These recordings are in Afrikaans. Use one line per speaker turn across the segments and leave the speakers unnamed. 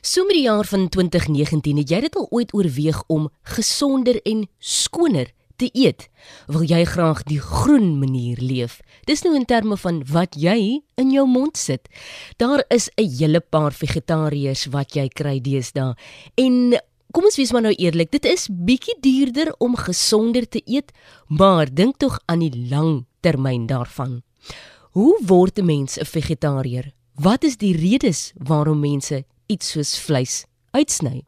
So met die jaar van 2019, het jy dit al ooit oorweeg om gesonder en skoner te eet? Wil jy graag die groen manier leef? Dis nou in terme van wat jy in jou mond sit. Daar is 'n hele paar vegetariërs wat jy kry deesdae. En kom ons wees maar nou eerlik, dit is bietjie duurder om gesonder te eet, maar dink tog aan die lang termyn daarvan. Hoe word 'n mens 'n vegetariër? Wat is die redes waarom mense iets soos vleis uitsny.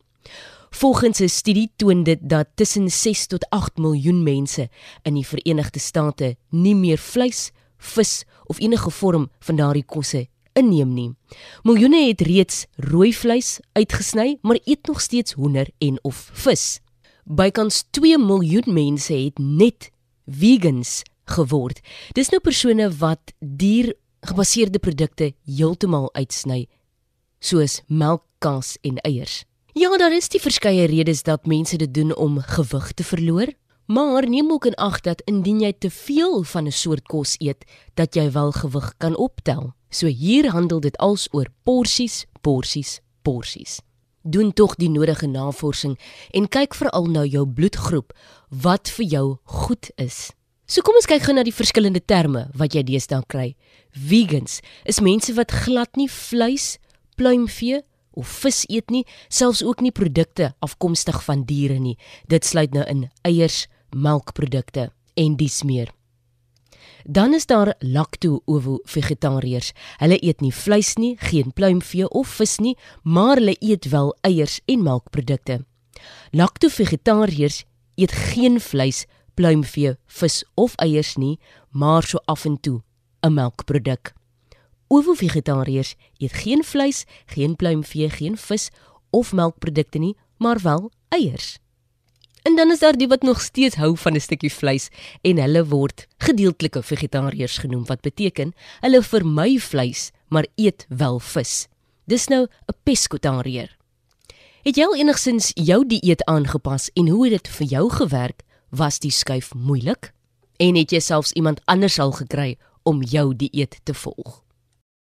Volgens 'n studie toon dit dat tussen 6 tot 8 miljoen mense in die Verenigde State nie meer vleis, vis of enige vorm van daardie kosse inneem nie. Miljoene het reeds rooi vleis uitgesny, maar eet nog steeds hoender en of vis. Bykans 2 miljoen mense het net vegans geword. Dis nou persone wat dier gebaseerde produkte heeltemal uitsny soos melk, kaas en eiers. Ja, daar is die verskeie redes dat mense dit doen om gewig te verloor, maar neem ook in ag dat indien jy te veel van 'n soort kos eet, dat jy wel gewig kan optel. So hier handel dit als oor porsies, porsies, porsies. Doen tog die nodige navorsing en kyk veral na jou bloedgroep wat vir jou goed is. So kom ons kyk gou na die verskillende terme wat jy deesdae kry. Vegans is mense wat glad nie vleis, pluimvee of vis eet nie, selfs ook nie produkte afkomstig van diere nie. Dit sluit nou in eiers, melkprodukte en dies meer. Dan is daar lacto-ovo vegetariërs. Hulle eet nie vleis nie, geen pluimvee of vis nie, maar hulle eet wel eiers en melkprodukte. Lacto-vegetariërs eet geen vleis, pluimvee, vis of eiers nie, maar so af en toe 'n melkproduk. Ovo-vegetariërs eet geen vleis, geen pluimvee, geen vis of melkprodukte nie, maar wel eiers. En dan is daar die wat nog steeds hou van 'n stukkie vleis en hulle word gedeeltelike vegetariërs genoem wat beteken hulle vermy vleis maar eet wel vis. Dis nou 'n peskotariër. Het jy al enigsins jou dieet aangepas en hoe het dit vir jou gewerk? Was die skuif moeilik? En het jy selfs iemand anders al gekry om jou dieet te volg?